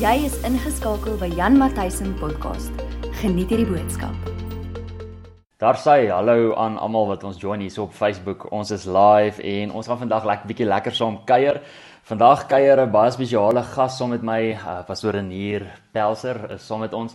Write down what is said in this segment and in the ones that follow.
Jy is ingeskakel by Jan Matthysen podcast. Geniet hierdie boodskap. Daar sê hallo aan almal wat ons join hier op Facebook. Ons is live en ons gaan vandag lekker bietjie lekker saam kuier. Vandag kuier 'n baie spesiale gas saam met my, uh, pastoor Renier Pelser is saam met ons.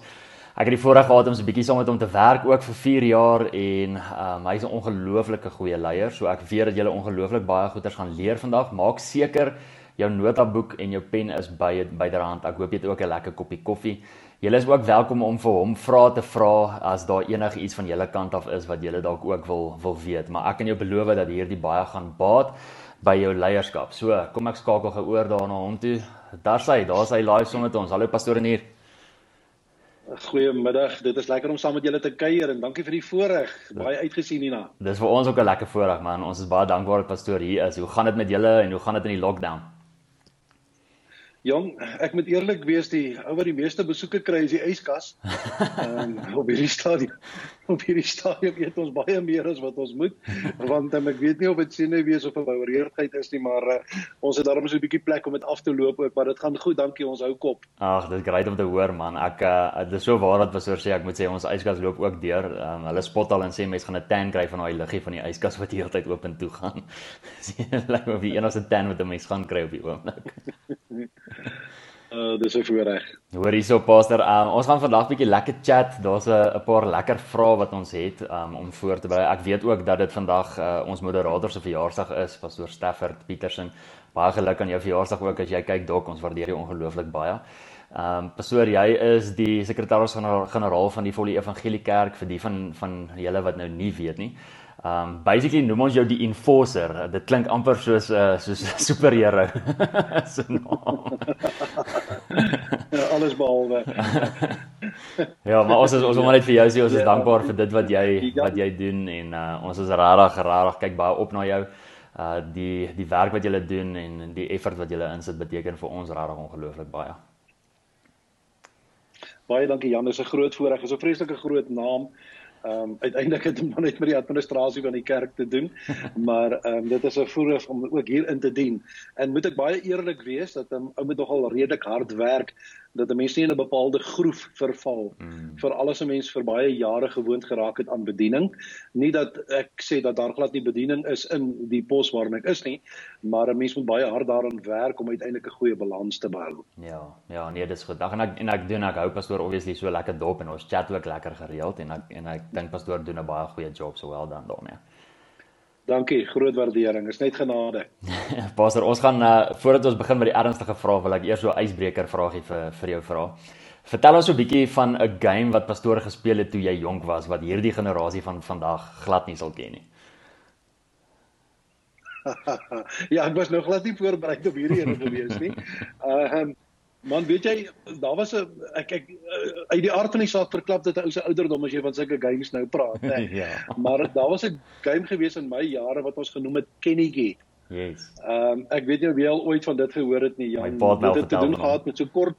Ek het die voorreg gehad om 'n bietjie saam met hom te werk ook vir 4 jaar en um, hy's 'n ongelooflike goeie leier. So ek weet dat julle ongelooflik baie goeders gaan leer vandag. Maak seker jou notaboek en jou pen is by byderhand. Ek hoop jy het ook 'n lekker koppie koffie. Julle is ook welkom om vir hom vrae te vra as daar enige iets van julle kant af is wat julle dalk ook wil wil weet. Maar ek kan jou beloof dat hierdie baie gaan baat by jou leierskap. So, kom ek skakel geoor daar na hom toe. Daar sê, daar's hy live saam met ons. Hallo pastoor hier. Goeiemiddag. Dit is lekker om saam met julle te kuier en dankie vir die voorreg. Baie uitgesien hierna. Dis vir ons ook 'n lekker voorreg man. Ons is baie dankbaar dat pastoor hier is. Hoe gaan dit met julle en hoe gaan dit in die lockdown? Jong, ek moet eerlik wees, die ou wat die meeste besoeke kry is die yskas. Ehm um, op hierdie stadium, op hierdie stadium eet ons baie meer as wat ons moet, want um, ek weet nie of dit sien nie wees of 'n boureerdheid is nie, maar uh, ons het daarom so 'n bietjie plek om dit af te loop ook, maar dit gaan goed, dankie, ons hou kop. Ag, dit is great om te hoor man. Ek uh, dit is so waar wat was oor sê, ek moet sê ons yskas loop ook deur. Um, hulle spot al en sê mense gaan 'n tan kry van daai liggie van die yskas wat die hele tyd oop en toe gaan. Sien, lyk of die enigste tan wat 'n mens gaan kry op die oomblik. Uh dis 'n voorreg. Hoor hierso Pastor, um, ons gaan vandag bietjie lekker chat. Daar's 'n paar lekker vrae wat ons het um, om voor te berei. Ek weet ook dat dit vandag uh, ons moderator se verjaarsdag is, Pastor Stafford Petersen. Baie geluk aan jou verjaarsdag ook as jy kyk dok. Ons waardeer jou ongelooflik baie. Um, pastoor, jy is die sekretaris-generaal van die Volle Evangelie Kerk vir die van van julle wat nou nie weet nie. Um basically noem ons jou die enforcer. Dit klink amper soos 'n uh, soos 'n superheld. so naam. ja, alles behalwe. ja, maar ons is ons wil net vir jou sê ons is ja, dankbaar vir dit wat jy wat jy doen en uh, ons is regtig regtig kyk baie op na jou. Uh die die werk wat jy doen en die effort wat jy insit beteken vir ons regtig ongelooflik baie. Baie dankie Jan, dis 'n groot voorreg. Dis 'n vreeslike groot naam. Ehm um, uiteindelik het dit maar net met die administrasie van die kerk te doen. Maar ehm um, dit is 'n voorreg om ook hier in te dien. En moet ek baie eerlik wees dat 'n um, ou moet nogal redelik hard werk dat 'n mens nie in 'n bepaalde groef verval mm. vir alles 'n mens vir baie jare gewoond geraak het aan bediening. Nie dat ek sê dat daar glad nie bediening is in die pos waarin ek is nie, maar 'n mens moet baie hard daaraan werk om uiteindelik 'n goeie balans te behou. Ja, ja, nee, dis goed. En ek en ek doen ek hou pastoor obviously so lekker dop en ons chat ook lekker gereeld en ek en ek dink pastoor doen 'n baie goeie job so wel dan daarmee. Dankie, groot waardering. Is net genade. Pastor, ons gaan uh, voordat ons begin met die ernstige vrae, wil ek eers so 'n ysbreker vragie vir vir jou vra. Vertel ons 'n bietjie van 'n game wat pastoor gespeel het toe jy jonk was wat hierdie generasie van vandag glad nie sal ken nie. ja, ek was nog glad nie voorberei op hierdie ene gewees nie. Ehm uh, Man, weet jy, daar was 'n ek ek uit die aard van die saak verklap dit 'n ou se ouderdom as jy van sulke games nou praat, né? Nee. ja. Maar daar was 'n game gewees in my jare wat ons genoem het Kenny Gate. Yes. Ehm um, ek weet nie of jy al ooit van dit gehoor het nie, Jan. Dit het te doen gehad met so kort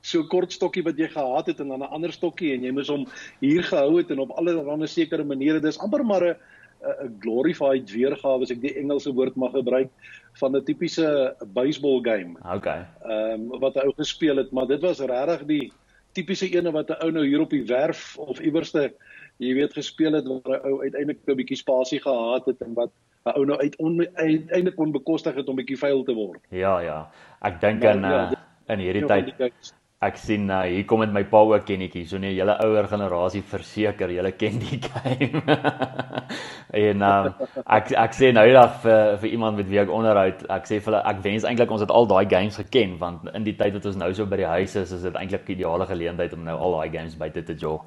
so kort stokkie wat jy gehad het en dan 'n ander stokkie en jy moes hom hier gehou het en op allerlei sekere maniere. Dis amper maar 'n 'n glorified weergawe as ek die Engelse woord mag gebruik van 'n tipiese baseball game. Okay. Ehm um, wat hy ou gespeel het, maar dit was regtig die tipiese ene wat 'n ou nou hier op die werf of iewerste jy weet gespeel het waar 'n ou uiteindelik 'n bietjie spasie gehad het en wat 'n ou nou uiteindelik kon bekostig het om bietjie vuil te word. Ja, ja. Ek dink aan ja, uh, in hierdie tyd Ek sien uh, hier kom met my pa ook kennetjie. So nee, julle ouer generasie verseker, julle ken die game. en um, ek ek sê nou eendag vir vir iemand met wie ek onderhoud, ek sê vir hulle ek wens eintlik ons het al daai games geken want in die tyd wat ons nou so by die huis is, is dit eintlik die ideale geleentheid om nou al daai games buite te jog.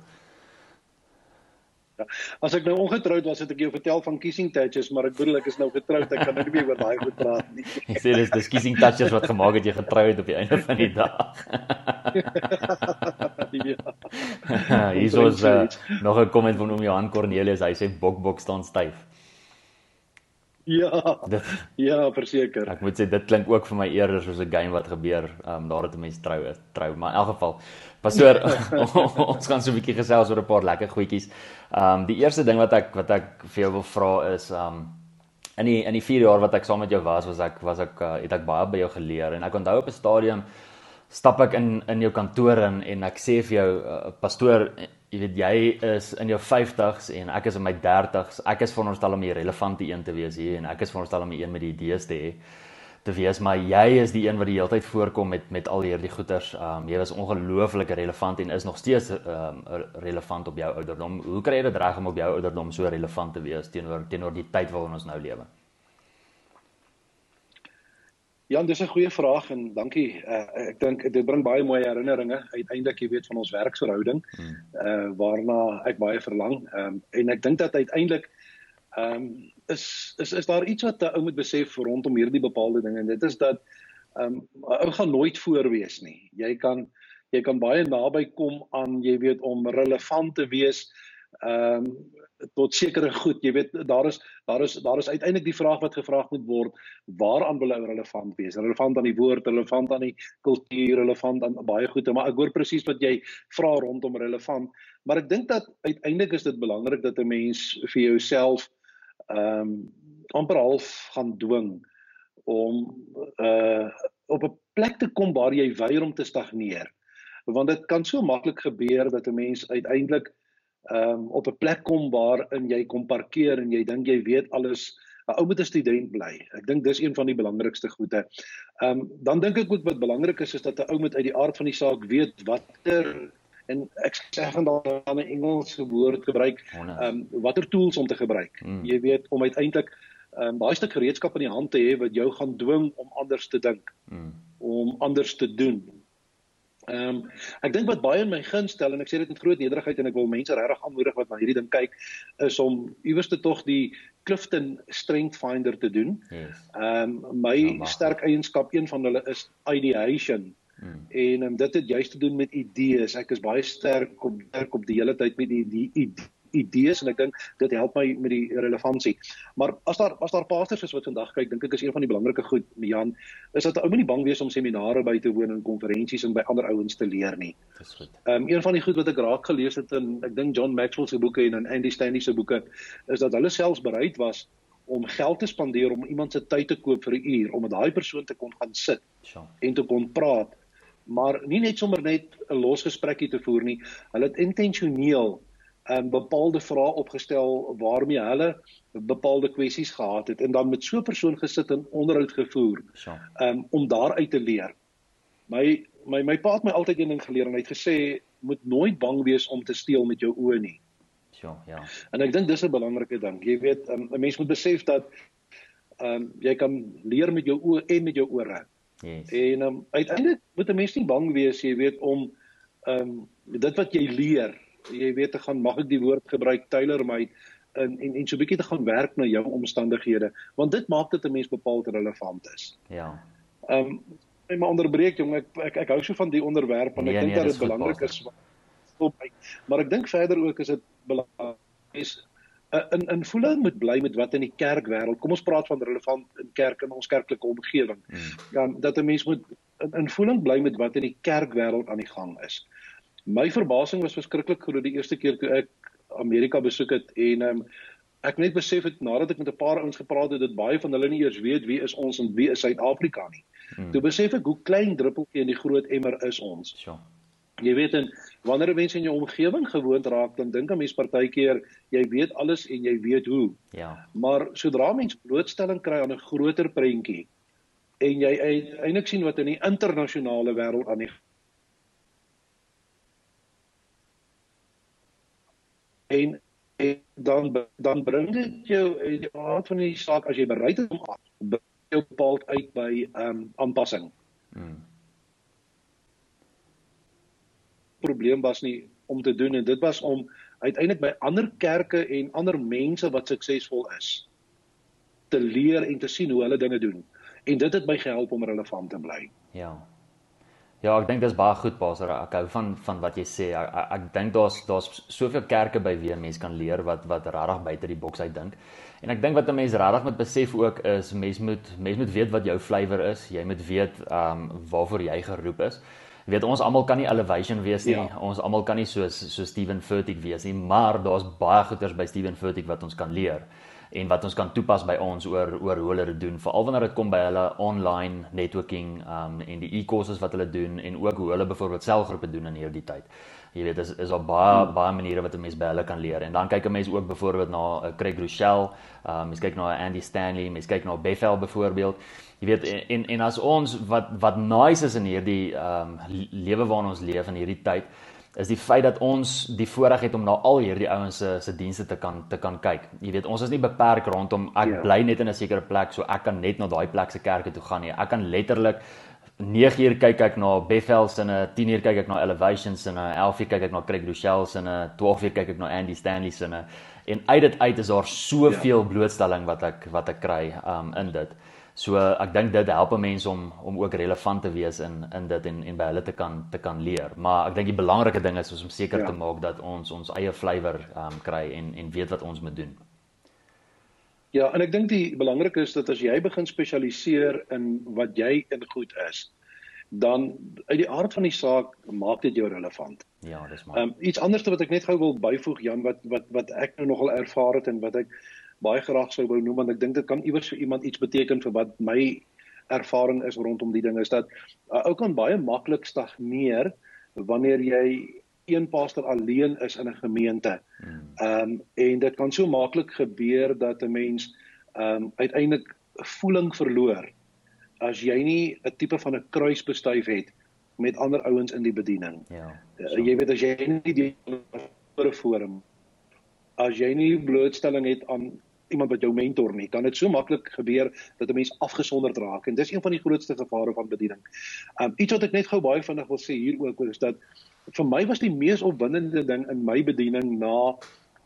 Ja. As ek nou ongetroud was, het ek jou vertel van kissing touches, maar ek bedoel ek is nou getroud, ek kan nou nie meer oor daai goed praat nie. Ek sê dis dis kissing touches wat gemaak het jy getrou het op die einde van die dag. Hier is uh, nog 'n komment van oom Johan Cornelius, hy sê bok bok staan styf. Ja. Dit, ja, verseker. Ek moet sê dit klink ook vir my eerder soos 'n game wat gebeur, ehm um, daar het 'n mens trou is, trou, maar in elk geval Pastoor, ons gaan so 'n bietjie gesels oor 'n paar lekker goedjies. Um die eerste ding wat ek wat ek vir jou wil vra is um in die in die 4 jaar wat ek saam met jou was, was ek was ek uh, het ek baie by jou geleer en ek onthou op 'n stadium stap ek in in jou kantoor in en ek sê vir jou uh, pastoor jy weet jy is in jou 50s en ek is in my 30s ek is veronderstel om die relevante een te wees hier en ek is veronderstel om die een met die idees te hê te wees maar jy is die een wat die hele tyd voorkom met met al hierdie goeters. Ehm um, jy was ongelooflik relevant en is nog steeds ehm um, relevant op jou ouderdom. Hoe kry jy dit reg om op jou ouderdom so relevant te wees teenoor teenoor die tyd waarin ons nou lewe? Ja, dis 'n goeie vraag en dankie. Uh, ek dink dit bring baie mooi herinneringe uiteindelik jy weet van ons werksverhouding. Hmm. Uh waarna ek baie verlang. Ehm um, en ek dink dat uiteindelik ehm um, is is is daar iets wat 'n ou moet besef rondom hierdie bepaalde dinge en dit is dat ehm um, 'n ou gaan nooit voor wees nie. Jy kan jy kan baie naby kom aan jy weet om relevant te wees ehm um, tot sekere goed. Jy weet daar is daar is daar is uiteindelik die vraag wat gevra moet word, waaraan wil ou relevant wees? Relevant aan die woord, relevant aan die kultuur, relevant aan baie goede, maar ek hoor presies wat jy vra rondom relevant, maar ek dink dat uiteindelik is dit belangrik dat 'n mens vir jouself ehm um, amper half gaan dwing om uh op 'n plek te kom waar jy weier om te stagneer. Want dit kan so maklik gebeur dat 'n mens uiteindelik ehm um, op 'n plek kom waarin jy kom parkeer en jy dink jy weet alles. 'n Ou moet 'n student bly. Ek dink dis een van die belangrikste goede. Ehm um, dan dink ek ook wat belangrik is is dat 'n ou moet uit die aard van die saak weet watter en ek sê van dan 'n Engelse woord gebruik ehm um, watter tools om te gebruik. Mm. Jy weet om uiteindelik ehm um, baie stuk gereedskap in die hand te hê wat jou gaan dwing om anders te dink. Mm. om anders te doen. Ehm um, ek dink wat baie in my gun stel en ek sê dit met groot nederigheid en ek wil mense regtig aanmoedig wat na hierdie ding kyk is om iewers te tog die Clifton Strength Finder te doen. Ehm yes. um, my ja, sterk eienskap een van hulle is ideation. Hmm. En um, dit het juist te doen met idees. Ek is baie sterk op werk op die hele tyd met die, die, die idees en ek dink dit help my met die relevantie. Maar as daar as daar pastors is wat vandag kyk, dink ek is een van die belangrike goed, Jan, is dat ou moet nie bang wees om seminare by te woon en konferensies en by ander ouens te leer nie. Dis goed. Ehm um, een van die goed wat ek raak gelees het in ek dink John Maxwell se boeke en in Andy Stanley se boeke is dat hulle selfs bereid was om geld te spandeer om iemand se tyd te koop vir 'n uur om met daai persoon te kon gaan sit ja. en te kon praat maar nie net sommer net 'n los gesprekkie te voer nie. Hulle het intentioneel um, bepaalde vrae opgestel waarmee hulle bepaalde kwessies gehad het en dan met so 'n persoon gesit en onderhoud gevoer so. um, om daaruit te leer. My my my pa het my altyd een ding geleer en hy het gesê moet nooit bang wees om te steel met jou oë nie. So, ja. En ek dink dis 'n belangrike ding. Jy weet, um, 'n mens moet besef dat ehm um, jy kan leer met jou oë en met jou ore. Yes. En um, uiteindelik moet 'n mens nie bang wees, jy weet, om ehm um, dit wat jy leer, jy weet te gaan mag ek die woord gebruik Taylor my en en en so 'n bietjie te gaan werk na jou omstandighede, want dit maak dit 'n mens bepaald relevant is. Ja. Ehm um, en my onderbreek jong, ek, ek ek hou so van die onderwerp en nee, ek dink nee, dat dit belangrik is. Maar ek dink verder ook is dit belangrik is in in voeling moet bly met wat in die kerkwêreld. Kom ons praat van relevant in kerk in ons kerklike omgewing. Hmm. Ja, dat 'n mens moet in, in voeling bly met wat in die kerkwêreld aan die gang is. My verbasing was verskriklik groot die eerste keer toe ek Amerika besoek het en um, ek net besef het nadat ek met 'n paar ouens gepraat het dat baie van hulle nie eers weet wie is ons en wie is Suid-Afrika nie. Hmm. Toe besef ek hoe klein druppeltjie in die groot emmer is ons. Ja. Jy weet en wanneer mense in jou omgewing gewoond raak, dan dink 'n mens partykeer jy weet alles en jy weet hoe. Ja. Maar sodra mens blootstelling kry aan 'n groter prentjie en jy eintlik sien wat in die internasionale wêreld aan die en, en dan dan bring dit jou in die aard van die saak as jy bereid is om jou bepaald uit by ehm um, aanpassing. Hmm. probleem was nie om te doen en dit was om uiteindelik by ander kerke en ander mense wat suksesvol is te leer en te sien hoe hulle dinge doen. En dit het my gehelp om relevant te bly. Ja. Ja, ek dink dis baie goed Pastor. Ek hou van van wat jy sê. Ek, ek, ek dink daar's daar's soveel kerke by wie mense kan leer wat wat regtig buite die boks uit dink. En ek dink wat 'n mens regtig moet besef ook is mens moet mens moet weet wat jou flavour is. Jy moet weet ehm um, waarvoor jy geroep is weet ons almal kan nie elevation wees nie. Ja. Ons almal kan nie soos so Steven Furtick wees nie, maar daar's baie goeders by Steven Furtick wat ons kan leer. En wat ons kan toepas by ons oor oor hoe hulle dit doen veral wanneer dit kom by hulle online networking um en die e-courses wat hulle doen en ook hoe hulle byvoorbeeld selgroepe doen in hierdie tyd. Jy weet is is al baie hmm. baie maniere wat 'n mens by hulle kan leer. En dan kyk 'n mens ook byvoorbeeld na uh, Craig Rochelle, um mens kyk na Andy Stanley, mens kyk na Bethel byvoorbeeld. Jy weet en en as ons wat wat nice is in hierdie um lewe waarin ons leef in hierdie tyd is die feit dat ons die voorreg het om na al hierdie ouens se se dienste te kan te kan kyk. Jy weet, ons is nie beperk rondom ek ja. bly net in 'n sekere plek so ek kan net na daai plek se kerke toe gaan nie. Ek kan letterlik 9 uur kyk ek na Bethel se en 10 uur kyk ek na Elevation se en 11 uur kyk ek na Craig Rochelle se en 12 uur kyk ek na Andy Stanley se en uit dit uit is daar soveel ja. blootstelling wat ek wat ek kry um in dit. So ek dink dit help mense om om ook relevant te wees in in dit en en by hulle te kan te kan leer. Maar ek dink die belangrike ding is om seker ja. te maak dat ons ons eie flavour um kry en en weet wat ons moet doen. Ja, en ek dink die belangrike is dat as jy begin spesialiseer in wat jy in goed is, dan uit die aard van die saak maak dit jou relevant. Ja, dis maar. Ehm um, iets anders wat ek net gou wil byvoeg Jan wat wat wat ek nou nogal ervaar het en wat ek baie graag sou wou noem want ek dink dit kan iewers vir iemand iets beteken vir wat my ervaring is rondom die ding is dat 'n uh, ou kan baie maklik stagneer wanneer jy een pastor alleen is in 'n gemeente. Ehm um, en dit kan so maklik gebeur dat 'n mens ehm um, uiteindelik voeling verloor as jy nie 'n tipe van 'n kruis bestuif het met ander ouens in die bediening. Ja. Uh, jy weet as jy nie die forum as jy nie blootstelling het aan iemand wat jou mentor nie, kan dit so maklik gebeur dat 'n mens afgesonderd raak en dis een van die grootste gevare van bediening. Um iets wat ek net gou baie vinnig wil sê hier ook is dat vir my was die mees opwindende ding in my bediening na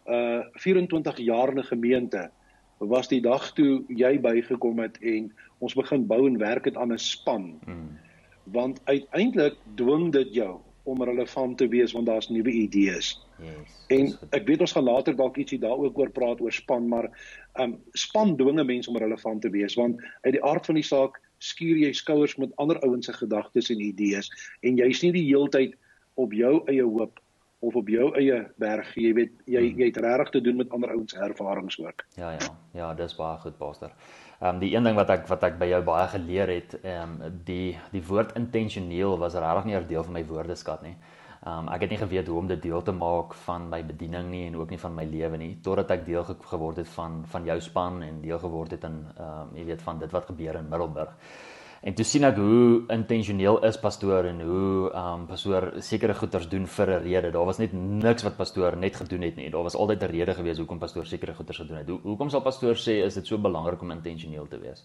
uh 24 jaar in 'n gemeente was die dag toe jy bygekom het en ons begin bou en werk het aan 'n span. Hmm. Want uiteindelik dwing dit jou om relevant te wees want daar's nuwe idees. Yes. En ek weet ons gaan later dalk ietsie daaroor oor praat oor span, maar ehm um, span dwinge mense om relevant te wees want uit die aard van die saak skuur jy skouers met ander ouens se gedagtes en idees en jy's nie die heeltyd op jou eie hoop of op jou eie berg, jy weet jy hmm. jy het regtig te doen met ander ouens se ervarings ook. Ja ja. Ja, dis baie goed, pastor. Ehm um, die een ding wat ek wat ek by jou baie geleer het, ehm um, die die woord intentioneel was regtig nie 'n deel van my woordeskat nie. Um ek het nie geweet hoe om dit deel te maak van my bediening nie en ook nie van my lewe nie totdat ek deel geword het van van jou span en deel geword het in um jy weet van dit wat gebeur in Middelburg. En toe sien ek hoe intentioneel is pastoor en hoe um pastoor sekere goeders doen vir 'n rede. Daar was net niks wat pastoor net gedoen het nie. Daar was altyd 'n rede gewees hoekom pastoor sekere goeders gedoen het. Hoe hoekom sal pastoor sê is dit so belangrik om intentioneel te wees?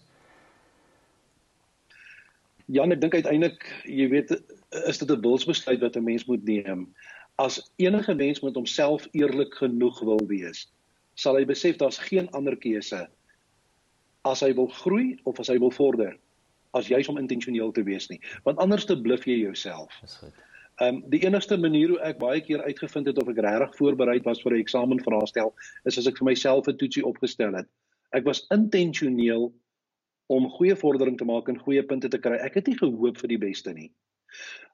Jan, ek dink uiteindelik, jy weet, is dit 'n wilsbesluit wat 'n mens moet neem. As enige mens met homself eerlik genoeg wil wees, sal hy besef daar's geen ander keuse as hy wil groei of as hy wil vorder as jy om intentioneel te wees nie. Want anders te bluf jy jouself. Dis goed. Ehm um, die enigste manier hoe ek baie keer uitgevind het of ek regtig voorberei was vir 'n eksamenvraestel is as ek vir myself 'n toetsie opgestel het. Ek was intentioneel om goeie vordering te maak en goeie punte te kry. Ek het nie gehoop vir die beste nie.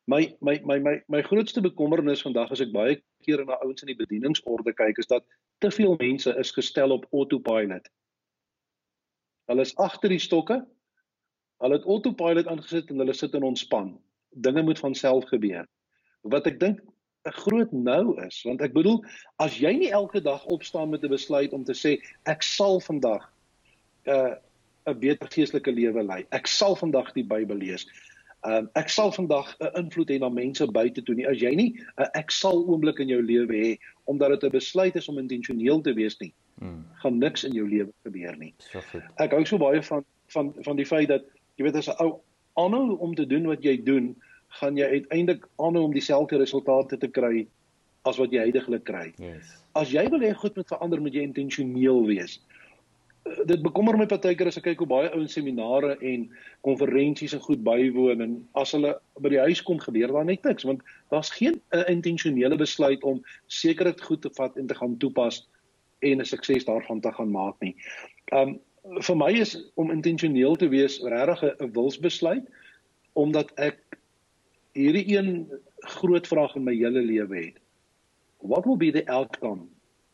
My my my my my grootste bekommernis vandag as ek baie keer na ouens in die bedieningsorde kyk is dat te veel mense is gestel op autopilot. Hulle is agter die stokke. Hulle het autopilot aangesit en hulle sit in ontspan. Dinge moet van self gebeur. Wat ek dink 'n groot nou is, want ek bedoel as jy nie elke dag opstaan met 'n besluit om te sê ek sal vandag uh 'n beter geestelike lewe lei. Ek sal vandag die Bybel lees. Um, ek sal vandag 'n invloed hê na mense buite toe nie. As jy nie 'n ek sal oomblik in jou lewe hê omdat dit 'n besluit is om intentioneel te wees nie, hmm. gaan niks in jou lewe gebeur nie. So. Ek hou so baie van van van die feit dat jy weet as 'n ou aanhou om te doen wat jy doen, gaan jy uiteindelik aanhou om dieselfde resultate te kry as wat jy heidaglik kry. Yes. As jy wil hê goed moet verander, moet jy intentioneel wees dit bekommer my partykeer as ek kyk hoe baie ouens seminare en konferensies en goed bywoon en as hulle by die huis kom gebeur daar net niks want daar's geen uh, intentionele besluit om seker dit goed te vat en te gaan toepas en 'n sukses daarvan te gaan maak nie. Um vir my is om intentioneel te wees regtig 'n wilsbesluit omdat ek hierdie een groot vraag in my hele lewe het. What will be the outcome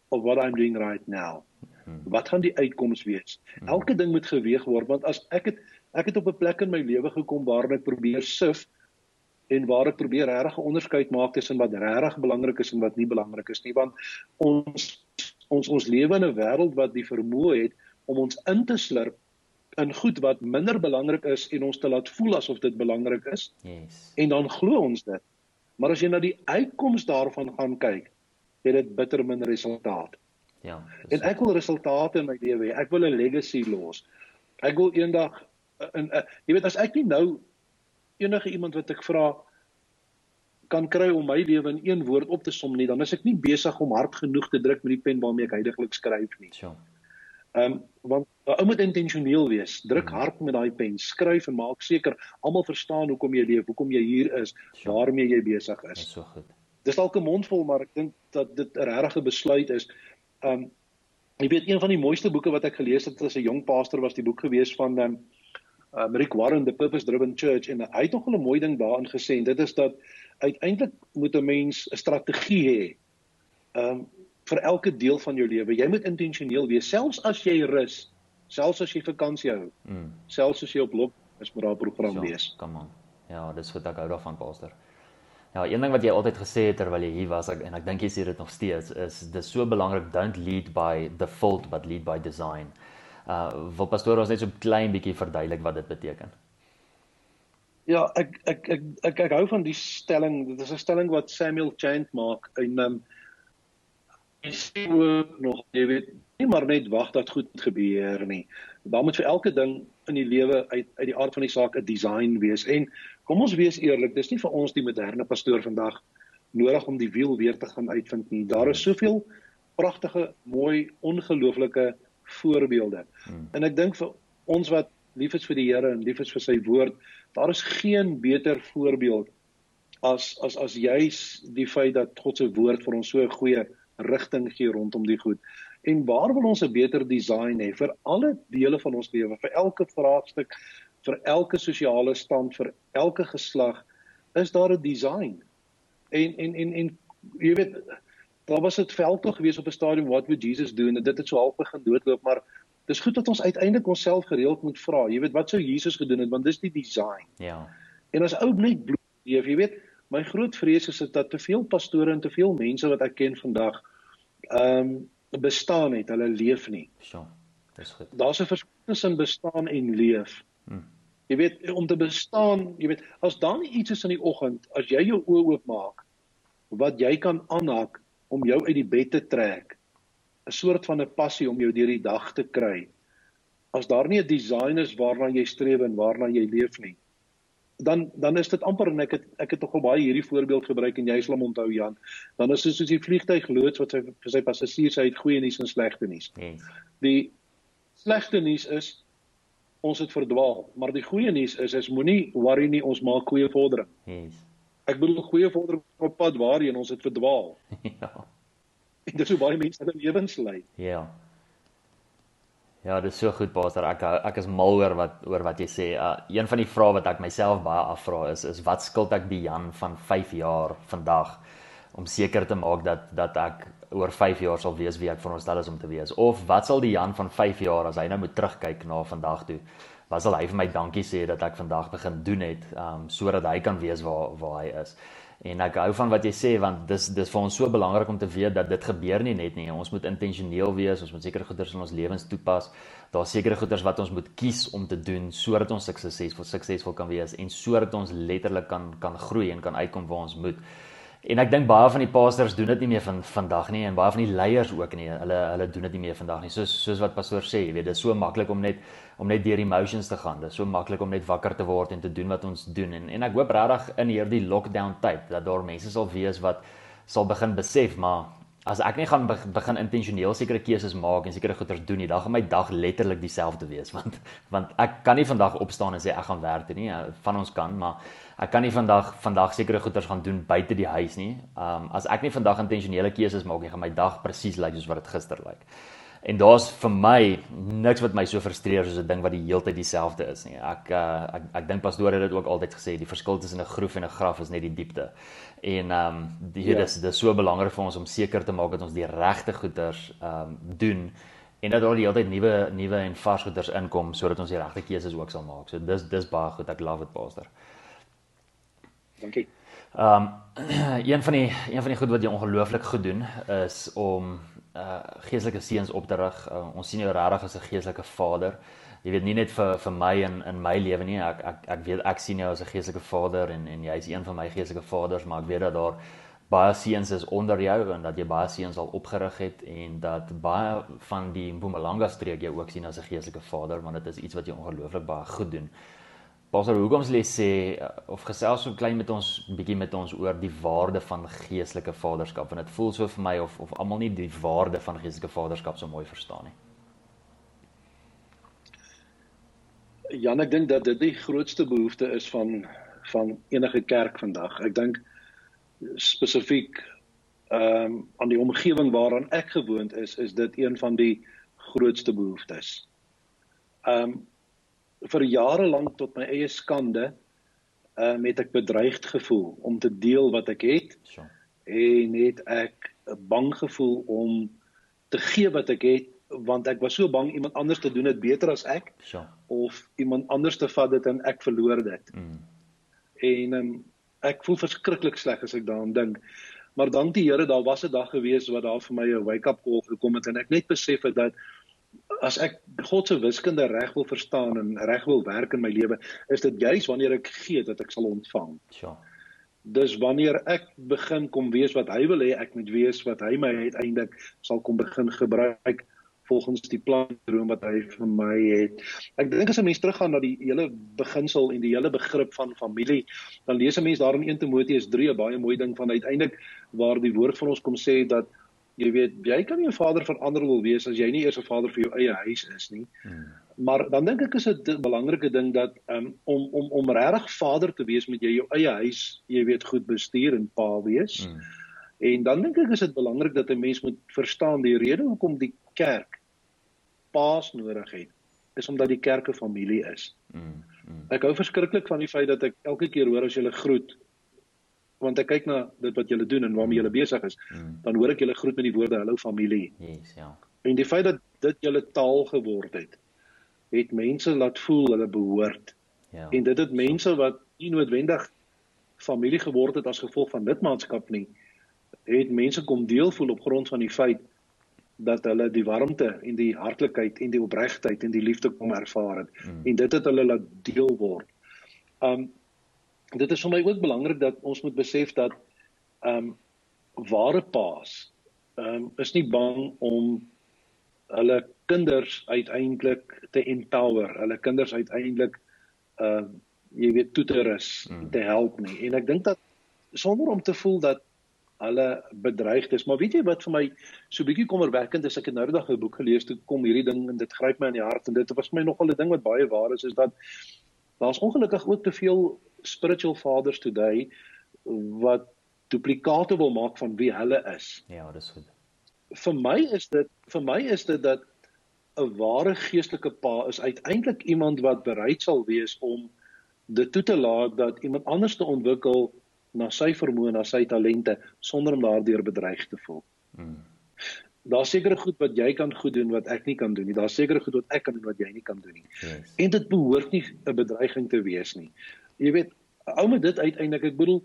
of what I'm doing right now? Hmm. Wat gaan die uitkoms wees? Hmm. Elke ding moet geweeg word want as ek het ek het op 'n plek in my lewe gekom waar ek probeer sif en waar ek probeer regtig 'n onderskeid maak tussen wat regtig belangrik is en wat nie belangrik is nie want ons ons ons lewe in 'n wêreld wat die vermoë het om ons in te slurp in goed wat minder belangrik is en ons te laat voel asof dit belangrik is. Yes. En dan glo ons dit. Maar as jy na die uitkoms daarvan gaan kyk, het dit bitter min resultaat. Ja. En ek wil resultate in my lewe hê. Ek wil 'n legacy los. Ek wil eendag in uh, jy weet as ek nie nou enige iemand wat ek vra kan kry om my lewe in een woord op te som nie, dan is ek nie besig om hard genoeg te druk met die pen waarmee ek heidaglik skryf nie. Sure. Ehm um, want 'n ou moet intentioneel wees. Druk hmm. hard met daai pen, skryf en maak seker almal verstaan hoekom jy leef, hoekom jy hier is, waarmee jy besig is. Dis so goed. Dis dalk 'n mondvol, maar ek dink dat dit 'n regte besluit is. Ehm um, jy weet een van die mooiste boeke wat ek gelees het as 'n jong pastor was die boek gewees van ehm um, Rick Warren The Purpose Driven Church en hy het nog 'n mooi ding daarin gesê en dit is dat uiteindelik moet 'n mens 'n strategie hê. Ehm um, vir elke deel van jou lewe. Jy moet intentioneel wees selfs as jy rus, selfs as jy vakansie hou. Mm. Selfs as jy op loop is met daardie program ja, wees. Kom aan. Ja, dis wat ek hou daarvan, Pastor. Ja, een ding wat jy altyd gesê het terwyl jy hier was ek, en ek dink jy sê dit nog steeds is dis so belangrik don't lead by default but lead by design. Uh wil pastoor ons net so 'n klein bietjie verduidelik wat dit beteken. Ja, ek ek ek ek, ek hou van die stelling. Dit is 'n stelling wat Samuel Chant maak in um, sê ook nog jy weet nie maar net wag dat goed gebeur nie. Daar moet vir elke ding in die lewe uit uit die aard van die saak 'n design wees. En kom ons wees eerlik, dis nie vir ons die moderne pastoor vandag nodig om die wiel weer te gaan uitvind nie. Daar is soveel pragtige, mooi, ongelooflike voorbeelde. Hmm. En ek dink vir ons wat lief is vir die Here en lief is vir sy woord, daar is geen beter voorbeeld as as as juis die feit dat God se woord vir ons so 'n goeie rigting gee rondom die goed. En waar wil ons 'n beter design hê vir alle dele van ons lewe, vir elke vraagstuk, vir elke sosiale stand, vir elke geslag, is daar 'n design. En en en en jy weet daar was dit veldtog gewees op 'n stadium wat moet Jesus doen en dit het so half begin doodloop, maar dis goed dat ons uiteindelik onsself gereeld moet vra, jy weet wat sou Jesus gedoen het want dis die design. Ja. En as ou net bloed leef, jy weet my groot vrees is dat te veel pastore en te veel mense wat ek ken vandag ehm um, bestaan het, hulle leef nie. So. Dis goed. Daar's 'n verskil tussen bestaan en leef. Hmm. Jy weet om te bestaan, jy weet as dan iets is in die oggend, as jy jou oë oopmaak wat jy kan aanhaak om jou uit die bed te trek, 'n soort van 'n passie om jou deur die dag te kry. As daar nie 'n design is waarna jy streef en waarna jy leef nie, dan dan is dit amper en ek het ek het tog al baie hierdie voorbeeld gebruik en jy sal hom onthou Jan. Dan is dit soos die vliegtyg loods wat sy vir sy passasiers uit goeie nuus en slegte nuus. Yes. Die slegte nuus is ons het verdwaal, maar die goeie nuus is is moenie worry nie, ons maak goeie vordering. Yes. Ek bedoel goeie vordering op pad waarheen ons het verdwaal. ja. En dis hoe baie mense hulle lewens lei. Ja. Ja, dit is so goed Pastor. Ek ek is mal oor wat oor wat jy sê. Uh, een van die vrae wat ek myself baie afvra is is wat skuld ek die Jan van 5 jaar vandag om seker te maak dat dat ek oor 5 jaar sal wees wie ek veronderstel is om te wees of wat sal die Jan van 5 jaar as hy nou moet terugkyk na vandag toe wat sal hy vir my dankie sê dat ek vandag begin doen het um sodat hy kan weet waar waar hy is. En ek hou van wat jy sê want dis dis vir ons so belangrik om te weet dat dit gebeur nie net nie. Ons moet intentioneel wees, ons moet sekere goeders in ons lewens toepas. Daar's sekere goeders wat ons moet kies om te doen sodat ons suksesvol suksesvol kan wees en sodat ons letterlik kan kan groei en kan uitkom waar ons moet. En ek dink baie van die pastors doen dit nie meer van vandag nie en baie van die leiers ook nie. Hulle hulle doen dit nie meer vandag nie. Soos soos wat pastoor sê, jy weet, dit is so maklik om net om net deur emotions te gaan. Dit is so maklik om net wakker te word en te doen wat ons doen. En en ek hoop regtig in hierdie lockdown tyd dat daar mense sal wees wat sal begin besef, maar as ek nie gaan begin intentioneel sekere keuses maak en sekere goeders doen nie, dan gaan my dag letterlik dieselfde wees want want ek kan nie vandag opstaan en sê ek gaan werk toe nie. Van ons kan, maar ek kan nie vandag vandag sekere goeders gaan doen buite die huis nie. Um as ek nie vandag intentionele keuses maak nie, gaan my dag presies lyk soos wat dit gister lyk. En daar's vir my niks wat my so frustreer soos 'n ding wat die heeltyd dieselfde is nie. Ek uh, ek ek dink pastoor het dit ook altyd gesê, die verskil tussen 'n groef en 'n graf is net die diepte. En ehm um, die hier ja. is dis so belangrik vir ons om seker te maak dat ons die regte goeders ehm um, doen en dat daar die hele tyd nuwe nuwe en vars goeders inkom sodat ons die regte keuses ook sal maak. So dis dis baie goed. Ek love it, Pastor. Dankie. Ehm um, een van die een van die goed wat jy ongelooflik goed doen is om uh geestelike seuns op te rig. Uh, ons sien jou regtig as 'n geestelike vader. Jy weet nie net vir vir my in in my lewe nie. Ek ek ek weet ek sien jou as 'n geestelike vader en en jy is een van my geestelike vaders, maar ek weet dat daar baie seuns is onder jou en dat jy baie seuns al opgerig het en dat baie van die Mpumalanga streek jy ook sien as 'n geestelike vader, want dit is iets wat jy ongelooflik baie goed doen. Pastor, hoekom sê sê uh, of gesels so klein met ons bietjie met ons oor die waarde van geestelike vaderskap want dit voel so vir my of of almal nie die waarde van geestelike vaderskap so mooi verstaan nie. Jan, ek dink dat dit die grootste behoefte is van van enige kerk vandag. Ek dink spesifiek ehm um, aan die omgewing waaraan ek gewoond is, is dit een van die grootste behoeftes. Ehm um, vir jare lank tot my eie skande ehm uh, het ek bedreigd gevoel om te deel wat ek het. So. En het ek bang gevoel om te gee wat ek het want ek was so bang iemand anders te doen dit beter as ek. So. Of iemand anders te vat dit en ek verloor dit. Mm. En um, ek voel verskriklik sleg as ek daaraan dink. Maar dank die Here, daar was 'n dag gewees wat daar vir my 'n wake-up call gekom het en ek net besef het dat as ek God se wiskunde reg wil verstaan en reg wil werk in my lewe, is dit juis wanneer ek gee dat ek sal ontvang. Ja. Dis wanneer ek begin kom wees wat hy wil hê ek moet wees wat hy my uiteindelik sal kom begin gebruik volgens die plan droom wat hy vir my het. Ek dink as 'n mens teruggaan na die hele beginsel en die hele begrip van familie, dan lees 'n mens daar in 1 Timoteus 3 'n baie mooi ding van uiteindelik waar die woord van ons kom sê dat jy weet jy kan nie 'n vader vir ander wil wees as jy nie eers 'n vader vir jou eie huis is nie. Hmm. Maar dan dink ek is dit 'n belangrike ding dat um, om om om regtig vader te wees met jy jou eie huis, jy weet goed bestuur en pa wees. Hmm. En dan dink ek is dit belangrik dat 'n mens moet verstaan die rede hoekom die kerk paas nodig het is omdat die kerk 'n familie is. Hmm. Hmm. Ek hou verskriklik van die feit dat ek elke keer hoor as jy hulle groet want ek kyk na dit wat julle doen en waarmee julle besig is, mm. dan hoor ek julle groet met die woorde hallo familie. Yes, ja. En die feit dat dit julle taal geword het, het mense laat voel hulle behoort. Ja. En dit het mense wat nie noodwendig familie geword het as gevolg van lidmaatskap nie, het mense kom deel voel op grond van die feit dat hulle die warmte en die hartlikheid en die opregtheid en die liefde kom ervaar het mm. en dit het hulle laat deel word. Um dit is vir my ook belangrik dat ons moet besef dat ehm um, ware paas ehm um, is nie bang om hulle kinders uiteindelik te empower, hulle kinders uiteindelik ehm uh, jy weet toe te rus, hmm. te help nie. En ek dink dat sonder om te voel dat hulle bedreig is, maar weet jy wat vir my so bietjie kommerwekkend is, ek het nou dag 'n boek gelees toe kom hierdie ding en dit gryp my in die hart en dit was vir my nogal 'n ding wat baie waar is is dat daar's ongelukkig ook te veel spiritual fathers today wat duplikate wil maak van wie hulle is. Ja, dis goed. Vir my is dit vir my is dit dat 'n ware geestelike pa is uiteindelik iemand wat bereid sal wees om dit toe te laat dat iemand anders te ontwikkel na sy vermoë en na sy talente sonder om daardeur bedreig te voel. Hmm. Daar's sekere goed wat jy kan goed doen wat ek nie kan doen nie. Daar's sekere goed wat ek kan doen wat jy nie kan doen nie. Yes. En dit behoort nie 'n bedreiging te wees nie jy weet ou met dit uiteindelik ek bedoel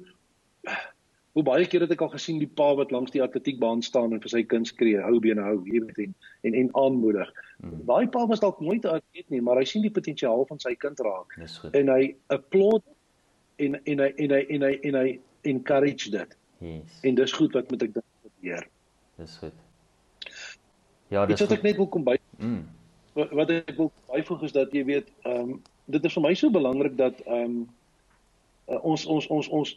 hoe baie keer het ek al gesien die pa wat langs die atletiekbaan staan en vir sy kind skree hou bene hou jy weet en en, en aanmoedig. Hmm. daai pa was dalk nooit 'n atleet nie maar hy sien die potensiaal van sy kind raak. En hy applaud en en hy en hy en hy en hy encourage dit. Yes. en dis goed wat moet ek dink gebeur. Dis goed. Ja dis wat ek net wil kom by mm. wat, wat ek wil byvoeg is dat jy weet ehm um, dit is vir my so belangrik dat ehm um, uh, ons ons ons ons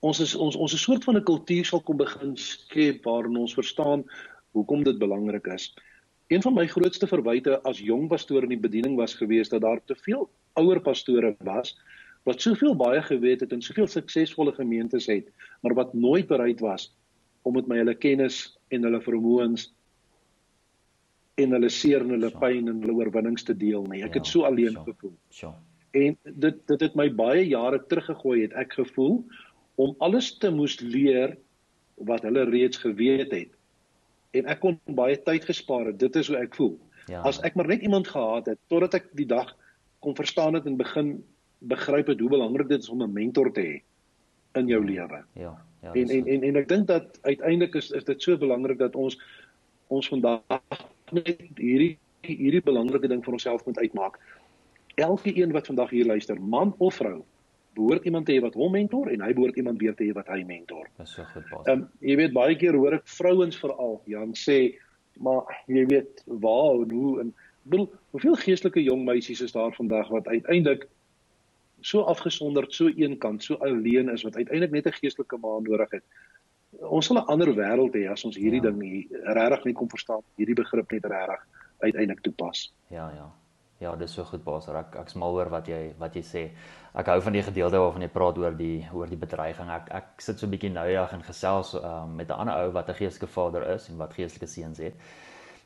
ons is ons ons 'n soort van 'n kultuur sal kom begin skep waarin ons verstaan hoekom dit belangrik is. Een van my grootste verwyte as jong pastoor in die bediening was geweest dat daar te veel ouer pastore was wat soveel baie geweet het en soveel suksesvolle gemeentes het, maar wat nooit bereid was om met my hulle kennis en hulle vermoëns en hulle seer en hulle pyn en hulle oorwinnings te deel nie. Ek ja, het so alleen gevoel. So. En dit dit het my baie jare teruggegooi het ek gevoel om alles te moes leer wat hulle reeds geweet het en ek kon baie tyd gespaar het. Dit is hoe ek voel. Ja. As ek maar net iemand gehad het totdat ek die dag kon verstaan het en begin begryp het hoe belangrik dit is om 'n mentor te hê in jou lewe. Ja. Ja. En en en, en ek dink dat uiteindelik is is dit so belangrik dat ons ons vandag net hierdie hierdie belangrike ding vir onsself moet uitmaak. Elke een wat vandag hier luister, man of vrou, behoort iemand te hê wat hom mentor en hy behoort iemand weer te hê wat hy mentor. Dis so goed, Paul. Ehm um, jy weet baie keer hoor ek vrouens veral Jan sê, maar jy weet waar en hoe en bedoel, hoeveel geestelike jong meisies is daar vandag wat uiteindelik so afgesonderd, so eenkant, so alleen is wat uiteindelik net 'n geestelike ma nodig het. Ons sal 'n ander wêreld hê as ons hierdie ja. ding regtig net kom verstaan, hierdie begrip net regtig uiteindelik toepas. Ja, ja. Ja, dis so goed Baas. Ek ek smal oor wat jy wat jy sê. Ek hou van die gedeelte waarvan jy praat oor die oor die bedreiging. Ek ek sit so 'n bietjie nouig en gesels um, met 'n ander ou wat 'n geestelike vader is en wat geestelike seuns het.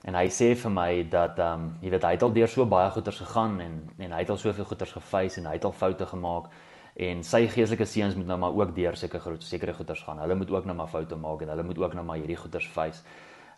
En hy sê vir my dat ehm um, jy weet hy het al deur so baie goeters gegaan en en hy het al soveel goeters gefeis en hy het al foute gemaak en sy geestelike seuns moet nou maar ook deur sekere sekere goeters gaan. Hulle moet ook nou maar foute maak en hulle moet ook nou maar hierdie goeters feis.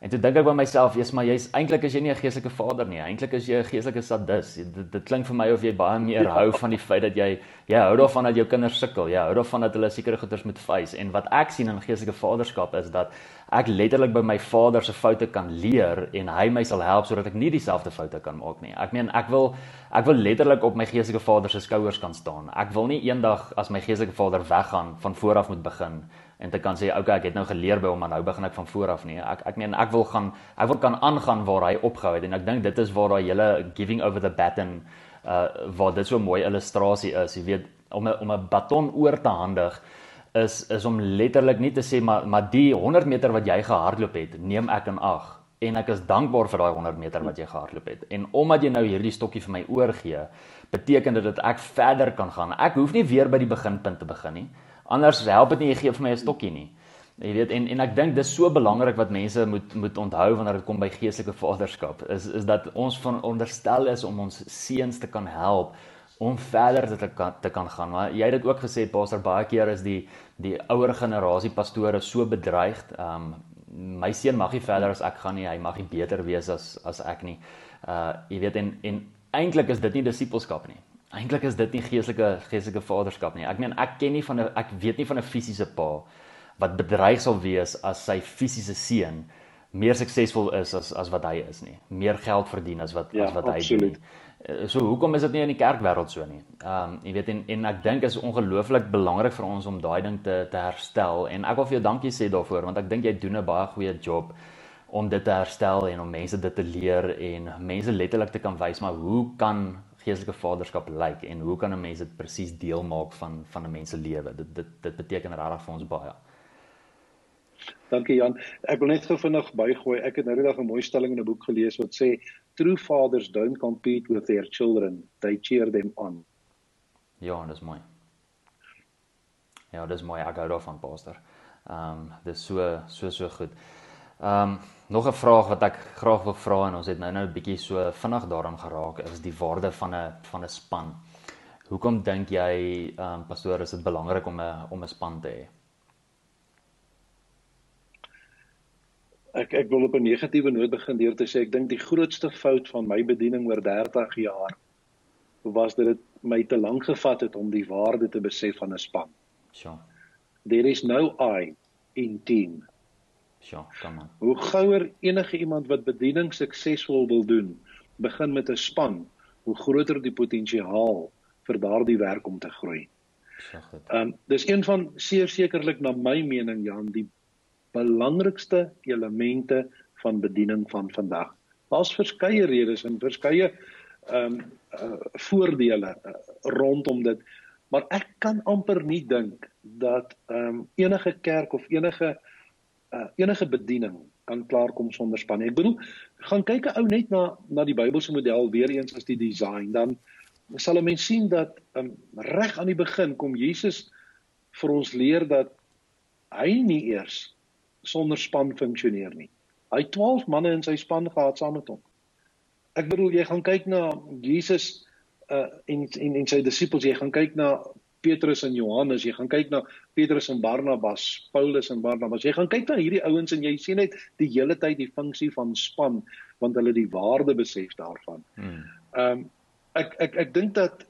En toe dink ek by myself, "Jesus, maar jy's eintlik as jy nie 'n geestelike vader nie, eintlik is jy 'n geestelike sadis." Dit dit klink vir my of jy baie meer hou van die feit dat jy jy hou daarvan dat jou kinders sukkel. Jy hou daarvan dat hulle sekere goeders moet face. En wat ek sien in geestelike vaderskap is dat ek letterlik by my vader se foute kan leer en hy my sal help sodat ek nie dieselfde foute kan maak nie. Ek meen, ek wil ek wil letterlik op my geestelike vader se skouers kan staan. Ek wil nie eendag as my geestelike vader weggaan van voor af moet begin en te kan sê okay ek het nou geleer by hom maar nou begin ek van voor af nie. Ek ek meen ek wil gaan ek wil kan aangaan waar hy opgehou het en ek dink dit is waar daai hele giving over the baton uh waar dit so 'n mooi illustrasie is jy weet om 'n om 'n baton oor te handig is is om letterlik nie te sê maar maar die 100 meter wat jy gehardloop het neem ek in ag en ek is dankbaar vir daai 100 meter wat jy gehardloop het. En omdat jy nou hierdie stokkie vir my oorgee beteken dit dat ek verder kan gaan. Ek hoef nie weer by die beginpunt te begin nie Anders help dit nie jy gee vir my 'n stokkie nie. Jy weet en en ek dink dis so belangrik wat mense moet moet onthou wanneer dit kom by geestelike vaderskap is is dat ons van onderstel is om ons seuns te kan help om verder te kan te kan gaan. Maar jy het dit ook gesê pastor baie keer is die die ouer generasie pastore so bedreigd. Um my seun mag nie verder as ek gaan nie. Hy mag nie beter wees as as ek nie. Uh jy weet en en eintlik is dit nie disippelskap nie. Eintlik is dit nie geestelike geestelike vaderskap nie. Ek meen ek ken nie van 'n ek weet nie van 'n fisiese pa wat bedreig sal wees as sy fisiese seun meer suksesvol is as as wat hy is nie. Meer geld verdien as wat ja, as wat absoluut. hy doen. Eh, so hoekom is dit nie in die kerkwêreld so nie? Ehm um, jy weet en en ek dink is ongelooflik belangrik vir ons om daai ding te te herstel en ek wil vir jou dankie sê daarvoor want ek dink jy doen 'n baie goeie job om dit te herstel en om mense dit te leer en mense letterlik te kan wys maar hoe kan geestelike vaderskap lyk en hoe kan 'n mens dit presies deel maak van van 'n mens se lewe? Dit dit dit beteken regtig vir ons baie. Dankie Jan. Ek wil net gou vinnig bygooi. Ek het nou net 'n mooi stelling in 'n boek gelees wat sê true fathers don't compete with their children, they cheer them on. Ja, dis mooi. Ja, dis mooi. Ek hou daarvan, pastor. Ehm um, dis so so so goed. Ehm um, nog 'n vraag wat ek graag wil vra en ons het nou nou 'n bietjie so vinnig daaraan geraak is die waarde van 'n van 'n span. Hoekom dink jy ehm um, pastoor is dit belangrik om 'n om 'n span te hê? Ek ek wil op 'n negatiewe noot begin deur te sê ek dink die grootste fout van my bediening oor 30 jaar was dat dit my te lank gevat het om die waarde te besef van 'n span. Sure. There is no I in team. Ja, kom aan. Hoe gouer enige iemand wat bediening suksesvol wil doen, begin met 'n span, hoe groter die potensiaal vir daardie werk om te groei. Goed. Ehm um, dis een van seker sekerlik na my mening Jan die belangrikste elemente van bediening van vandag. Daar's verskeie redes en verskeie ehm um, uh, voordele uh, rondom dit, maar ek kan amper nie dink dat ehm um, enige kerk of enige uh, enige bediening kan klaarkom sonder span. Ek bedoel, gaan kyk 'n ou net na na die Bybelse model weer eens as die design, dan sal 'n mens sien dat um, reg aan die begin kom Jesus vir ons leer dat hy nie eers sonder span funksioneer nie. Hy 12 manne in sy span gehad saam met hom. Ek bedoel jy gaan kyk na Jesus uh en en en sy disippels, jy gaan kyk na Petrus en Johannes, jy gaan kyk na Petrus en Barnabas, Paulus en Barnabas. Jy gaan kyk na hierdie ouens en jy sien net die hele tyd die funksie van span want hulle die waarde besef daarvan. Hmm. Ehm um, ek ek ek dink dat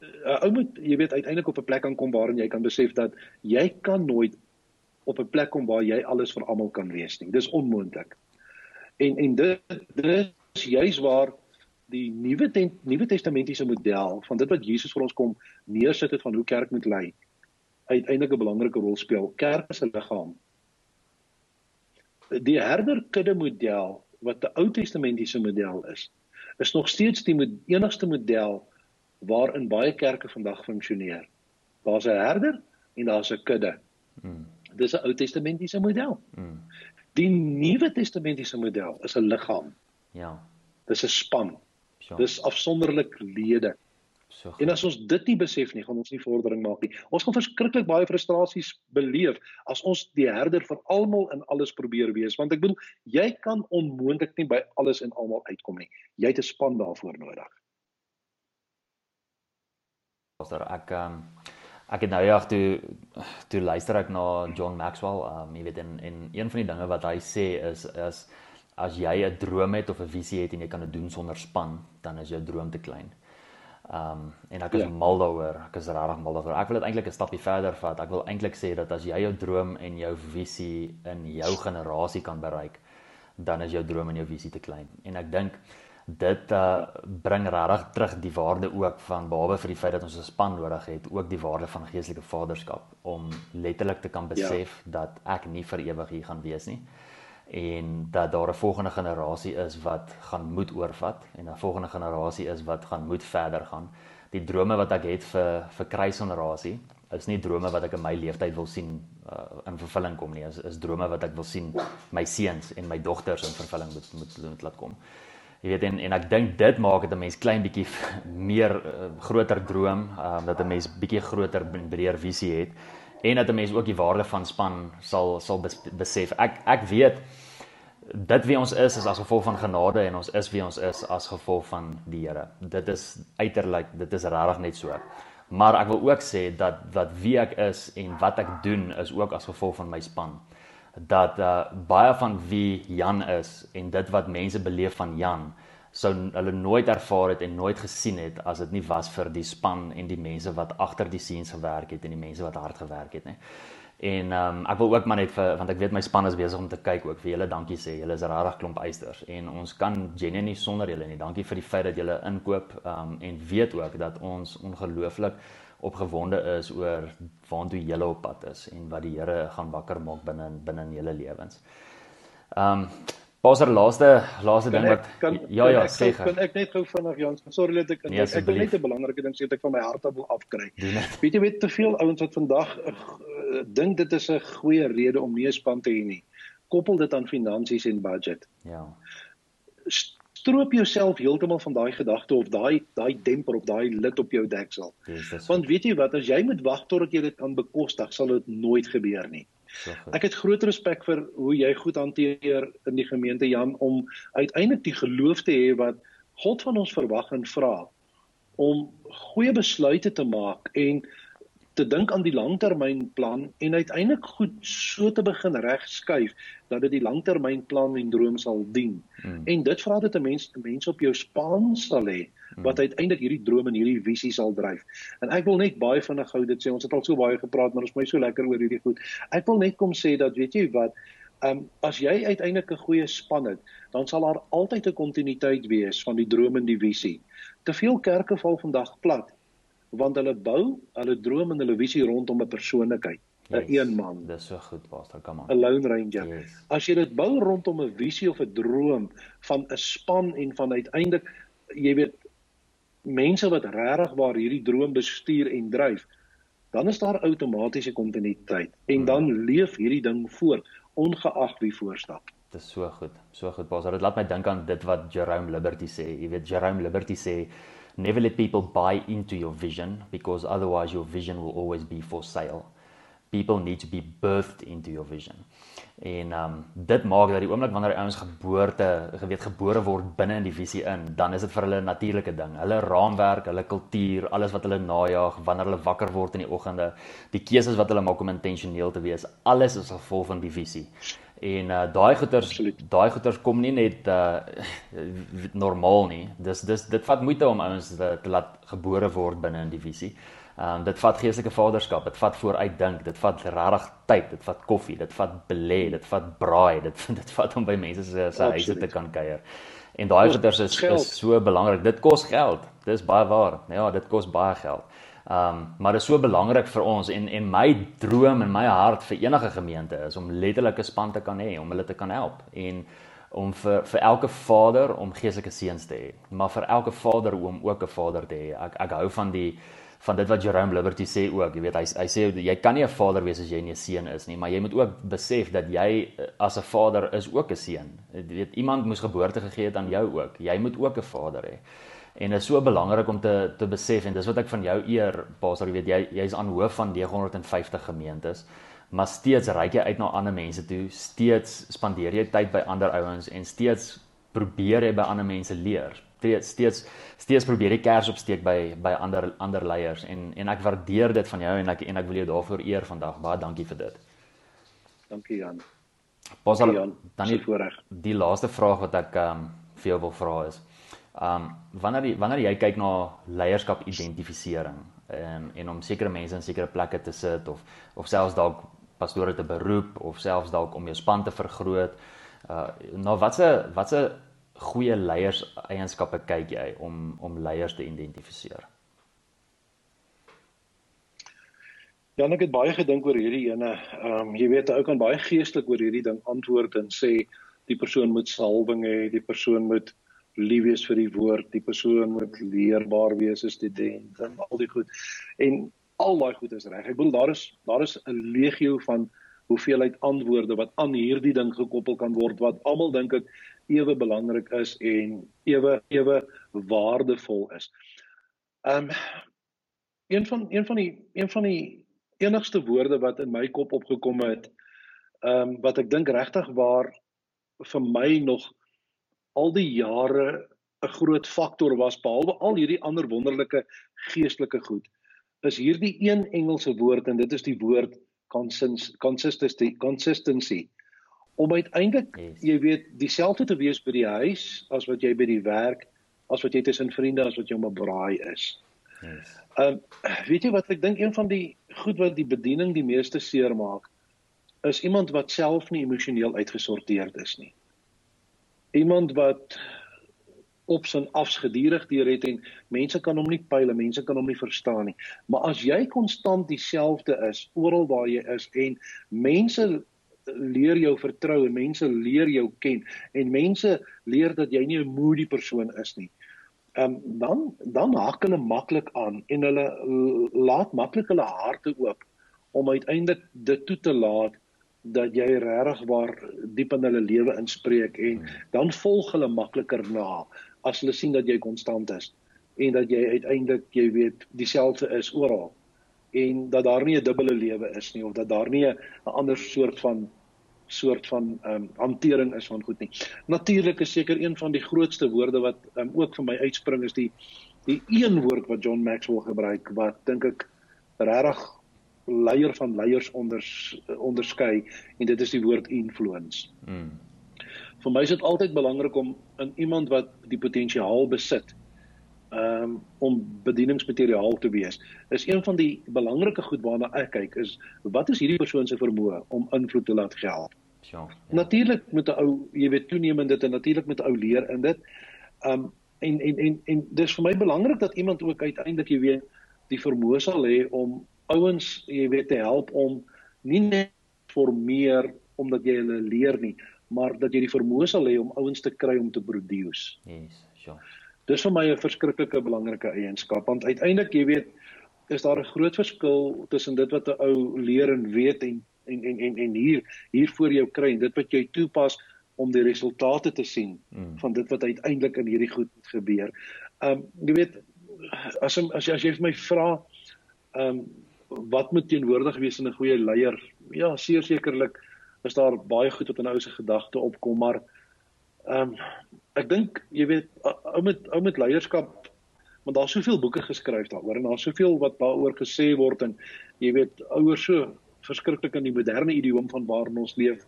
'n uh, ou moet jy weet uiteindelik op 'n plek aankom waarin jy kan besef dat jy kan nooit op 'n plek kom waar jy alles vir almal kan wees nie. Dis onmoontlik. En en dit dit is juis waar die nuwe nuwe testamentiese model van dit wat Jesus vir ons kom neersit het van hoe kerk moet lei uiteindelik 'n belangrike rol speel. Kerk is 'n liggaam. Die herderkudde model wat 'n Ou Testamentiese model is, is nog steeds die enigste model waarin baie kerke vandag funksioneer. Daar's 'n herder en daar's 'n kudde. Hmm. Dis 'n Ou Testamentiese model. Hmm. Die Nuwe Testamentiese model is 'n liggaam. Ja. Dis 'n span. Ja. Dis afsonderlik lede. So en as ons dit nie besef nie, gaan ons nie vordering maak nie. Ons gaan verskriklik baie frustrasies beleef as ons die herder vir almal in alles probeer wees, want ek bedoel, jy kan onmoontlik nie by alles en almal uitkom nie. Jy het 'n span daarvoor nodig daar ek um, ek het nou ja toe toe luister ek na John Maxwell um jy weet en en een van die dinge wat hy sê is is as jy 'n droom het of 'n visie het en jy kan dit doen sonder span dan is jou droom te klein. Um en ek is ja. mal daaroor. Ek is regtig mal daaroor. Ek wil dit eintlik 'n stapie verder vat. Ek wil eintlik sê dat as jy jou droom en jou visie in jou generasie kan bereik, dan is jou droom en jou visie te klein. En ek dink dit uh bring regtig terug die waarde ook van behalwe vir die feit dat ons 'n span nodig het, ook die waarde van geestelike vaderskap om letterlik te kan ja. besef ja. dat ek nie vir ewig hier gaan wees nie en dat daar 'n volgende generasie is wat gaan moet oorvat en 'n volgende generasie is wat gaan moet verder gaan. Die drome wat ek het vir vir kruisgenerasie is nie drome wat ek in my lewenstyd wil sien uh, in vervulling kom nie. Is is drome wat ek wil sien my seuns en my dogters in vervulling moet moet, moet laat kom. Jy weet en en ek dink dit maak dit 'n mens klein bietjie meer uh, groter droom, uh, dat 'n mens bietjie groter breër visie het en dat 'n mens ook die waarde van span sal sal besef. Ek ek weet dit wie ons is is as gevolg van genade en ons is wie ons is as gevolg van die Here. Dit is uiterlik, dit is regtig net so. Maar ek wil ook sê dat wat wie ek is en wat ek doen is ook as gevolg van my span dat uh, baie van wie Jan is en dit wat mense beleef van Jan sou hulle nooit ervaar het en nooit gesien het as dit nie was vir die span en die mense wat agter die scenes gewerk het en die mense wat hard gewerk het nie. En ehm um, ek wil ook maar net vir want ek weet my span is besig om te kyk ook vir julle dankie sê. Julle is regtig klomp eisters en ons kan genuen nie sonder julle nie. Dankie vir die feit dat julle inkoop ehm um, en weet ook dat ons ongelooflik opgewonde is oor waantoe jy op pad is en wat die Here gaan wakker maak binne binne in julle lewens. Ehm um, Passer laaste laaste ding wat kan, ja ja sê kan ek net gou vinnig Jan sorry dat ek nee, ek wil net 'n belangrike ding sê wat ek van my hart af wil afkry. Weet jy weet te veel ouens wat vandag uh, dink dit is 'n goeie rede om nie 'n span te hê nie. Koppel dit aan finansies en budget. Ja stroop jouself heeltemal van daai gedagte of daai daai demper op daai lid op jou deksel. Yes, Want weet jy wat, as jy moet wag totdat jy dit kan bekostig, sal dit nooit gebeur nie. Ek het groot respek vir hoe jy goed hanteer in die gemeente Jan om uiteindelik die geloof te hê wat God van ons verwag en vra om goeie besluite te maak en te dink aan die langtermynplan en uiteindelik goed so te begin regskuif dat dit die langtermynplan en droom sal dien. Hmm. En dit vra dat 'n mens mense op jou span sal hê hmm. wat uiteindelik hierdie droom en hierdie visie sal dryf. En ek wil net baie vinnig gou dit sê. Ons het al so baie gepraat, maar ons is my so lekker oor hierdie goed. Ek wil net kom sê dat weet jy wat, ehm um, as jy uiteindelik 'n goeie span het, dan sal daar altyd 'n kontinuïteit wees van die droom en die visie. Te veel kerke val vandag plat want hulle bou hulle droom en hulle visie rondom 'n persoonlikheid, 'n yes, een man. Dis so goed, Pastor, kom aan. 'n Lone Ranger. Yes. As jy dit bou rondom 'n visie of 'n droom van 'n span en van uiteindelik jy weet mense wat regtig waar hierdie droom bestuur en dryf, dan is daar outomatiese kontinuïteit en hmm. dan leef hierdie ding voort ongeag wie voorstap. Dis so goed. So goed, Pastor. Dit laat my dink aan dit wat Jerome Liberty sê. Jy weet Jerome Liberty sê Never let people buy into your vision because otherwise your vision will always be for sale. people need to be birthed into your vision. En um, dit maak dat die oomblik wanneer ouens geboorte, geweet gebore word binne in die visie in, dan is dit vir hulle 'n natuurlike ding. Hulle raamwerk, hulle kultuur, alles wat hulle najag wanneer hulle wakker word in die oggende, die keuses wat hulle maak om intentioneel te wees, alles is gevolg van die visie. En uh daai goeters daai goeters kom nie net uh normaal nie. Dis dis dit vat moeite om ouens te, te laat gebore word binne in die visie. Um, dit vat geestelike vaderskap, dit vat vooruitdink, dit vat regtig tyd, dit vat koffie, dit vat belê, dit vat braai, dit dit vat om by mense se se huise te kan kuier. En daai goeders is is so belangrik. Dit kos geld. Dis baie waar. Ja, dit kos baie geld. Ehm um, maar dit is so belangrik vir ons en en my droom en my hart vir enige gemeente is om letterlik 'n span te kan hê om hulle te kan help en om vir vir elke vader om geestelike seuns te hê, maar vir elke vader om ook 'n vader te hê. Ek ek hou van die van dit wat Jerome Liberty sê ook, jy weet hy hy sê jy kan nie 'n vader wees as jy nie 'n seun is nie, maar jy moet ook besef dat jy eh, as 'n vader is ook 'n seun. Jy weet iemand moes geboorte gegee het aan jou ook. Jy moet ook 'n vader hê. En dit is so belangrik om te te besef en dis wat ek van jou eer, Pastor, jy weet jy jy's aan hoof van 950 gemeentes, maar steeds reik jy uit na ander mense toe, steeds spandeer jy tyd by ander ouens en steeds probeer jy by ander mense leer steeds steeds probeer die kers opsteek by by ander ander leiers en en ek waardeer dit van jou en ek en ek wil jou daarvoor eer vandag. Baie dankie vir dit. Dankie Jan. Pas al dan die voorreg. Die laaste vraag wat ek ehm um, vir jou wil vra is um, wanneer die, wanneer jy kyk na leierskap identifisering en en om sekere mense in sekere plekke te sit of of selfs dalk pastore te beroep of selfs dalk om jou span te vergroot. Uh nou watse watse goeie leiers eienskappe kyk jy om om leiers te identifiseer? Ja, ek het baie gedink oor hierdie ene. Ehm um, jy weet, ou kan baie geestelik oor hierdie ding antwoord en sê die persoon moet salwing hê, die persoon moet lief wees vir die woord, die persoon moet leerbaar wees as student en al die goed. En al daai goed is reg. Ek bedoel daar is daar is 'n legio van hoeveelheid antwoorde wat aan hierdie ding gekoppel kan word wat almal dink ek ewe belangrik is en ewe ewe waardevol is. Um een van een van die een van die enigste woorde wat in my kop opgekom het um wat ek dink regtig waar vir my nog al die jare 'n groot faktor was behalwe al hierdie ander wonderlike geestelike goed is hierdie een Engelse woord en dit is die woord consistency consistency om uiteindelik yes. jy weet dieselfde te wees by die huis as wat jy by die werk as wat jy tussen vriende as wat jy om 'n braai is. Yes. Ehm um, weet jy wat ek dink een van die goed wat die bediening die meeste seer maak is iemand wat self nie emosioneel uitgesorteerd is nie. Iemand wat op sy afsgedurig deur het en mense kan hom nie pyle, mense kan hom nie verstaan nie. Maar as jy konstant dieselfde is oral waar jy is en mense leer jou vertrou en mense leer jou ken en mense leer dat jy nie 'n moody persoon is nie. Ehm um, dan dan haak hulle maklik aan en hulle laat maklik hulle harte oop om uiteindelik dit toe te laat dat jy regtig waar diep in hulle lewe inspreek en dan volg hulle makliker na as hulle sien dat jy konstant is en dat jy uiteindelik jy weet dieselfde is oral en dat daar nie 'n dubbele lewe is nie of dat daar nie 'n ander soort van soort van ehm um, hantering is van goed nie. Natuurlik is seker een van die grootste woorde wat ehm um, ook vir my uitspring is die die een woord wat John Maxwell gebruik wat dink ek regtig leier van leiers onders onderskei en dit is die woord influence. Mm. Vir my is dit altyd belangrik om in iemand wat die potensiaal besit um, om bedieningsmateriaal te wees. Is een van die belangrike goed waarna ek kyk is wat is hierdie persoon se vermoë om invloed te laat geld. Ja. Natuurlik met 'n ou, jy weet toenemend dit en natuurlik met ou leer in dit. Um en en en en dis vir my belangrik dat iemand ook uiteindelik jy weet die vermoë sal hê om ouens jy weet te help om nie net formeer omdat jy hulle leer nie, maar dat jy die vermoë sal hê om ouens te kry om te produce. Yes, sure. Dis vir my 'n verskriklike belangrike eienskap want uiteindelik jy weet is daar 'n groot verskil tussen dit wat 'n ou leer en weet en en en en, en hier hier voor jou kry en dit wat jy toepas om die resultate te sien mm. van dit wat uiteindelik in hierdie goed gebeur. Um jy weet as as jy as jy vir my vra um wat moet teenwoordig wees in 'n goeie leier? Ja, seker sekerlik is daar baie goed wat in ou se gedagte opkom, maar ehm um, ek dink jy weet ou met ou met leierskap want daar's soveel boeke geskryf daaroor en daar's soveel wat daaroor gesê word en jy weet ouers so verskriklik in die moderne idioom van waarin ons leef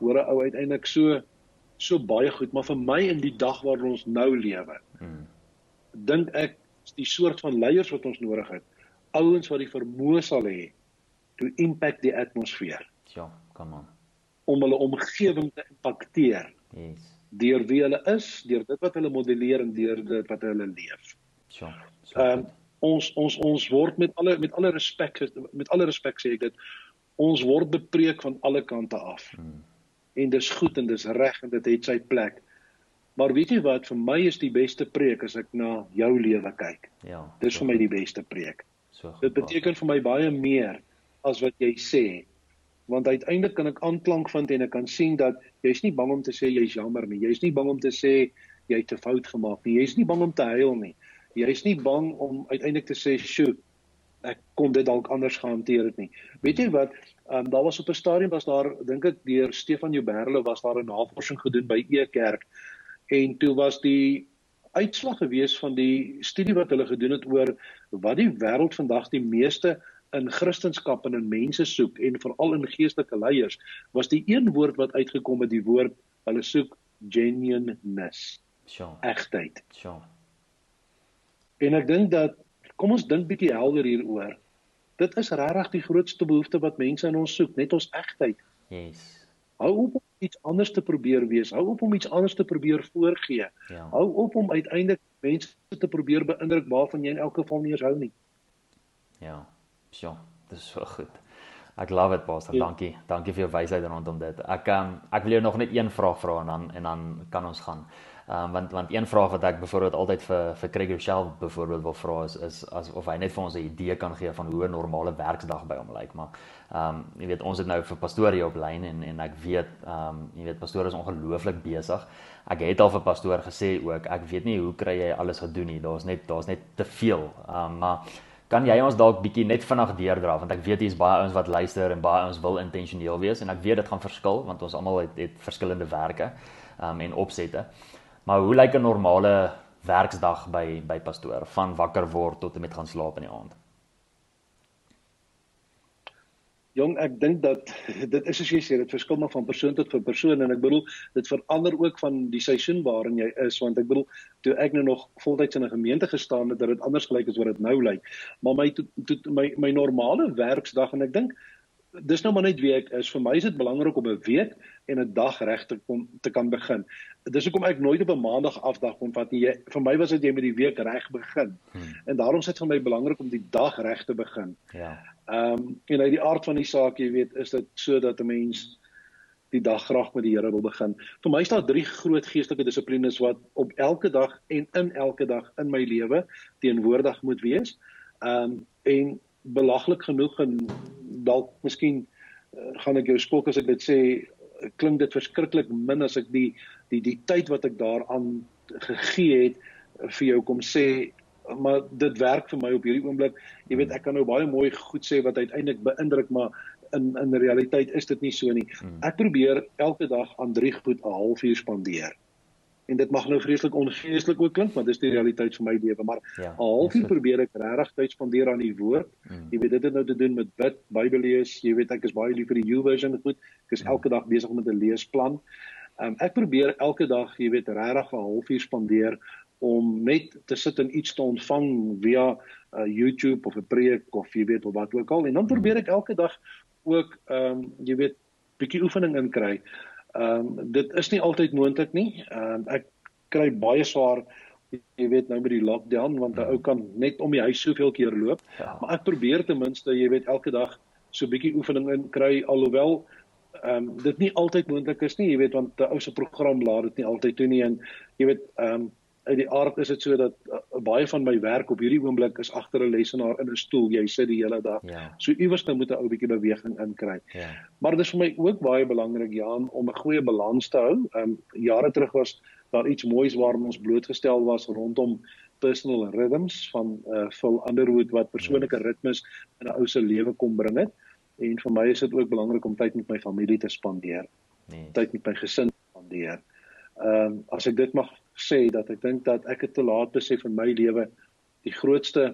hoor 'n ou uiteindelik so so baie goed maar vir my in die dag waarin ons nou lewe hmm. dink ek die soort van leiers wat ons nodig het ouens wat die vermoë sal hê to impact die atmosfeer. Ja, kom aan. Om hulle omgewing te impakteer. Yes. Deur wie hulle is, deur dit wat hulle modelleer en deur dit wat hulle leef. Ja. Ehm um, ons ons ons word met alle met alle respek met alle respek sê ek dit ons word bepreek van alle kante af. Hmm. En dis goed en dis reg en dit het sy plek. Maar weet jy wat vir my is die beste preek as ek na jou lewe kyk? Ja. Dis vir my die beste preek. So. Dit beteken vir my baie meer as wat jy sê. Want uiteindelik kan ek aanklank vind en ek kan sien dat jy's nie bang om te sê jy's jammer nie. Jy's nie bang om te sê jy het 'n fout gemaak nie. Jy's nie bang om te huil nie. Jy's nie bang om uiteindelik te sê, "Sjoe, ek kon dit dalk anders gehanteer het nie." Weet jy wat? Ehm um, daar was op 'n stadium was daar dink ek deur Stefan Jouberle was daar 'n navorsing gedoen by E Kerk en toe was die uitslag gewees van die studie wat hulle gedoen het oor wat die wêreld vandag die meeste in Christendom en in mense soek en veral in geestelike leiers was die een woord wat uitgekom het die woord hulle soek genuineness. Sure. Egtheid. Sure. En ek dink dat kom ons dink bietjie helder hieroor. Dit is regtig die grootste behoefte wat mense in ons soek, net ons egtheid. Yes. Hou op om iets anders te probeer wees. Hou op om iets anders te probeer voorgee. Ja. Hou op om uiteindelik mense te probeer beïndruk waarvan jy in elk geval nie eens hou nie. Ja. Ja, dis so goed. Ek love it, Pastor. Ja. Dankie. Dankie vir jou wysheid rondom dit. Ek um, ek wil jou nog net een vraag vra en dan en dan kan ons gaan. Ehm um, want want een vraag wat ek byvoorbeeld altyd vir vir Craig Rochelle byvoorbeeld wil vra is is as of hy net vir ons 'n idee kan gee van hoe 'n normale werksdag by hom lyk, maar ehm um, jy weet ons het nou vir pastoor hier op lyn en en ek weet ehm um, jy weet pastoor is ongelooflik besig. Ek het al vir pastoor gesê ook ek weet nie hoe kry jy alles gedoen nie. Daar's net daar's net te veel. Um, maar kan jy ons dalk bietjie net vinnig deurdra want ek weet hier's baie ouens wat luister en baie ouens wil intentioneel wees en ek weet dit gaan verskil want ons almal het, het verskillende werke um, en opsette. Maar hoe lyk 'n normale werksdag by by pastoor van wakker word tot en met gaan slaap in die aand? Jong, ek dink dat dit is soos jy sê, dit verskil maar van persoon tot van persoon en ek bedoel dit verander ook van die seisoen waarin jy is want ek bedoel toe ek nou nog voltyds in 'n gemeente gestaan het, het dit anders gelyk as wat dit nou lyk. Maar my to, to, my my normale werksdag en ek dink dis nou maar net wie ek is. Vir my is dit belangrik om 'n week en 'n dag reg te kom te kan begin. Dis hoekom ek nooit op 'n maandag afdag kon vat nie. Vir my was dit jy met die week reg begin. Hmm. En daarom is dit vir my belangrik om die dag reg te begin. Ja. Ehm um, en uit die aard van die saak, jy weet, is dit sodat 'n mens die dag graag met die Here wil begin. Vir my is daar drie groot geestelike dissiplines wat op elke dag en in elke dag in my lewe teenwoordig moet wees. Ehm um, en belaglik genoeg en dalk miskien uh, gaan ek jou skok as ek dit sê klink dit verskriklik min as ek die die die tyd wat ek daaraan gegee het vir jou kom sê maar dit werk vir my op hierdie oomblik. Jy weet ek kan nou baie mooi goed sê wat uiteindelik beïndruk maar in in realiteit is dit nie so nie. Hmm. ek probeer elke dag aan drie goed 'n halfuur spandeer. En dit mag nou vreeslik ongeestelik ook klink want dis die realiteit vir my lewe. Maar ja, 'n halfuur probeer ek regtig tyd spandeer aan die woord. Mm. jy weet dit het nou te doen met bid Bybel lees. Jy weet ek is baie lief vir die YouVersion goed. Ek is mm. elke dag besig met 'n leesplan. Um, ek probeer elke dag jy weet regtig 'n halfuur spandeer om net te sit en iets te ontvang via uh, YouTube of 'n preek of jy weet of wat ook al en dan probeer ek elke dag ook ehm um, jy weet bietjie oefening inkry Ehm um, dit is nie altyd moontlik nie. Ehm um, ek kry baie swaar jy weet nou met die lockdown want 'n ou kan net om die huis soveel keer loop. Ja. Maar ek probeer ten minste jy weet elke dag so 'n bietjie oefening in kry alhoewel ehm um, dit nie altyd moontlik is nie, jy weet want 'n ou se program laat dit nie altyd toe nie en jy weet ehm um, uit die aard is dit so dat uh, baie van my werk op hierdie oomblik is agter 'n lesenaar in 'n stoel. Jy sit die hele dag. Ja. So iewers nou moet 'n ou bietjie beweging inkry. Ja. Maar dit is vir my ook baie belangrik Jan om 'n goeie balans te hou. Ehm um, jare terug was daar iets moois waarom ons blootgestel was rondom Personal Rhythms van uh Phil Underwood wat persoonlike ritmes in 'n ou se lewe kom bring het. En vir my is dit ook belangrik om tyd met my familie te spandeer. Nee. Tyd met my gesin spandeer. Ehm um, as ek dit mag sê dat ek dink dat ek het te laat besef in my lewe die grootste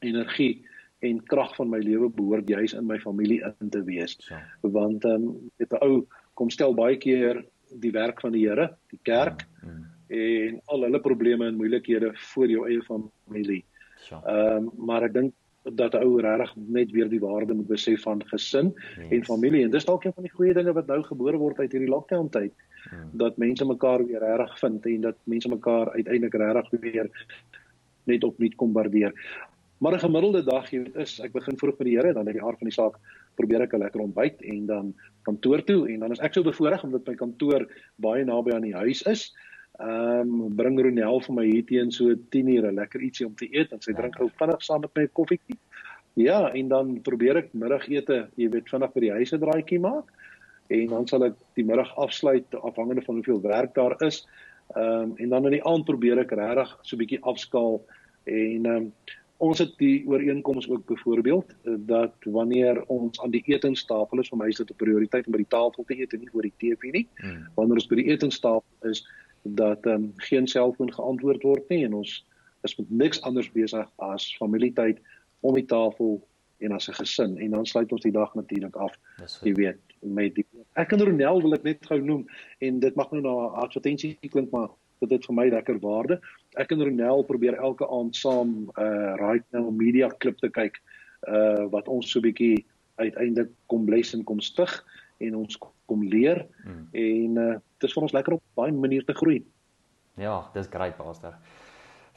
energie en krag van my lewe behoort juis in my familie in te wees. Ja. Want ehm um, dit 'n ou kom stel baie keer die werk van die Here, die kerk ja. mm. en al hulle probleme en moeilikhede voor jou eie familie. Ja. Ehm um, maar ek dink dat 'n ou regtig net weer die waarde moet besef van gesin yes. en familie en dis dalk een van die goeie dinge wat nou gebore word uit hierdie lockdown tyd. Mm. Dat mense mekaar weer regtig vind en dat mense mekaar uiteindelik regtig weer net opnuut kom waardeer. Maar 'n gemiddelde dag jy is ek begin vroeg met die Here dan uit die aard van die saak probeer ek 'n lekker ontbyt en dan kantoor toe en dan is ek so bevoorreg omdat my kantoor baie naby aan die huis is. Ehm um, bring Ronel vir my hier teen so 10:00 'n lekker ietsie om te eet en sy drink gou vinnig saam met my 'n koffietjie. Ja, en dan probeer ek middagete, jy weet, vinnig by die huis 'n draaitjie maak en dan sal ek die middag afsluit afhangende van hoeveel werk daar is. Ehm um, en dan in die aand probeer ek regtig so 'n bietjie afskaal en ehm um, ons het die ooreenkoms ook byvoorbeeld eh, dat wanneer ons aan die etenstafel is, vir my is dit 'n prioriteit om by die tafel te eet en nie oor die TV nie. Hmm. Wanneer ons by die etenstafel is, dat ehm um, geen selfoon geantwoord word nie en ons is met niks anders besig as familietyd om die tafel en as 'n gesin en dan sluit ons die dag natuurlik af. Jy weet, met die Ek en Ronel wil ek net gou noem en dit mag nou na 'n advertensie klink maar dit het vir my lekker waarde. Ek en Ronel probeer elke aand saam uh right now media klip te kyk uh wat ons so bietjie uiteindelik kom bless en kom stig en ons kom leer hmm. en uh dit is vir ons lekker op baie manier te groei. Ja, dis great pastor.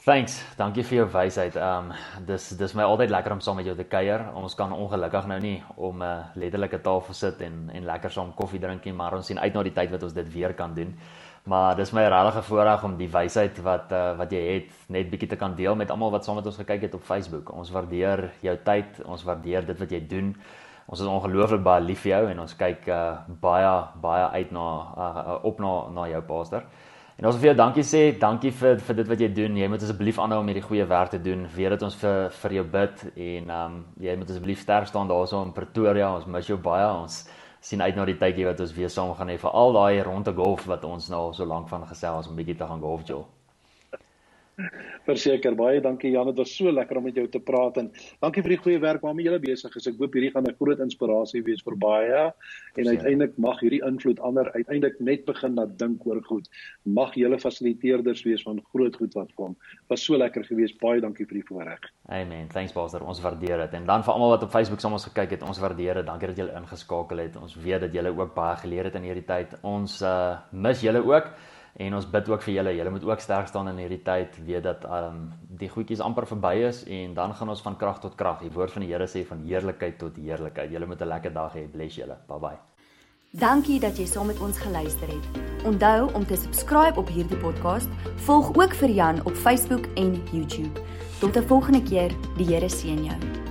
Thanks. Dankie vir jou wysheid. Um dis dis my altyd lekker om saam met jou te kuier. Ons kan ongelukkig nou nie om 'n uh, letterlike tafel sit en en lekker saam koffie drink nie, maar ons sien uit na die tyd wat ons dit weer kan doen. Maar dis my regtig 'n voorreg om die wysheid wat uh, wat jy het net bietjie te kan deel met almal wat saam met ons gekyk het op Facebook. Ons waardeer jou tyd, ons waardeer dit wat jy doen. Ons is ongelooflik baie lief vir jou en ons kyk uh, baie baie uit na uh, op na na jou pastor. En ons wil vir jou dankie sê, dankie vir vir dit wat jy doen. Jy moet asseblief aanhou om hierdie goeie werk te doen. Weet dat ons vir vir jou bid en ehm um, jy moet asseblief sterk staan daarso in Pretoria. Ons mis jou baie. Ons sien uit na die tydjie wat ons weer saam gaan hê vir al daai ronde golf wat ons nou so lank van gesels om bietjie te gaan golf joe. Verseker baie dankie Jan, dit was so lekker om met jou te praat en dankie vir die goeie werk waarmee jy besig is. Ek hoop hierdie gaan 'n groot inspirasie wees vir baie en uiteindelik mag hierdie invloed ander uiteindelik net begin na dink oor goed. Mag julle fasiliteerders wees van groot goed wat kom. Was so lekker geweest. Baie dankie vir die voorreg. Amen. Thanks Pastor. Ons waardeer dit. En dan vir almal wat op Facebook saam ons gekyk het, ons waardeer dit. Dankie dat julle ingeskakel het. Ons weet dat julle ook baie geleer het in hierdie tyd. Ons uh mis julle ook. En ons bid ook vir julle. Julle moet ook sterk staan in hierdie tyd. Weet dat um die goedjies amper verby is en dan gaan ons van krag tot krag. Die woord van die Here sê van heerlikheid tot heerlikheid. Julle moet 'n lekker dag hê. Bless julle. Bye bye. Dankie dat jy saam met ons geluister het. Onthou om te subscribe op hierdie podcast. Volg ook vir Jan op Facebook en YouTube. Tot 'n volgende keer. Die Here seën jou.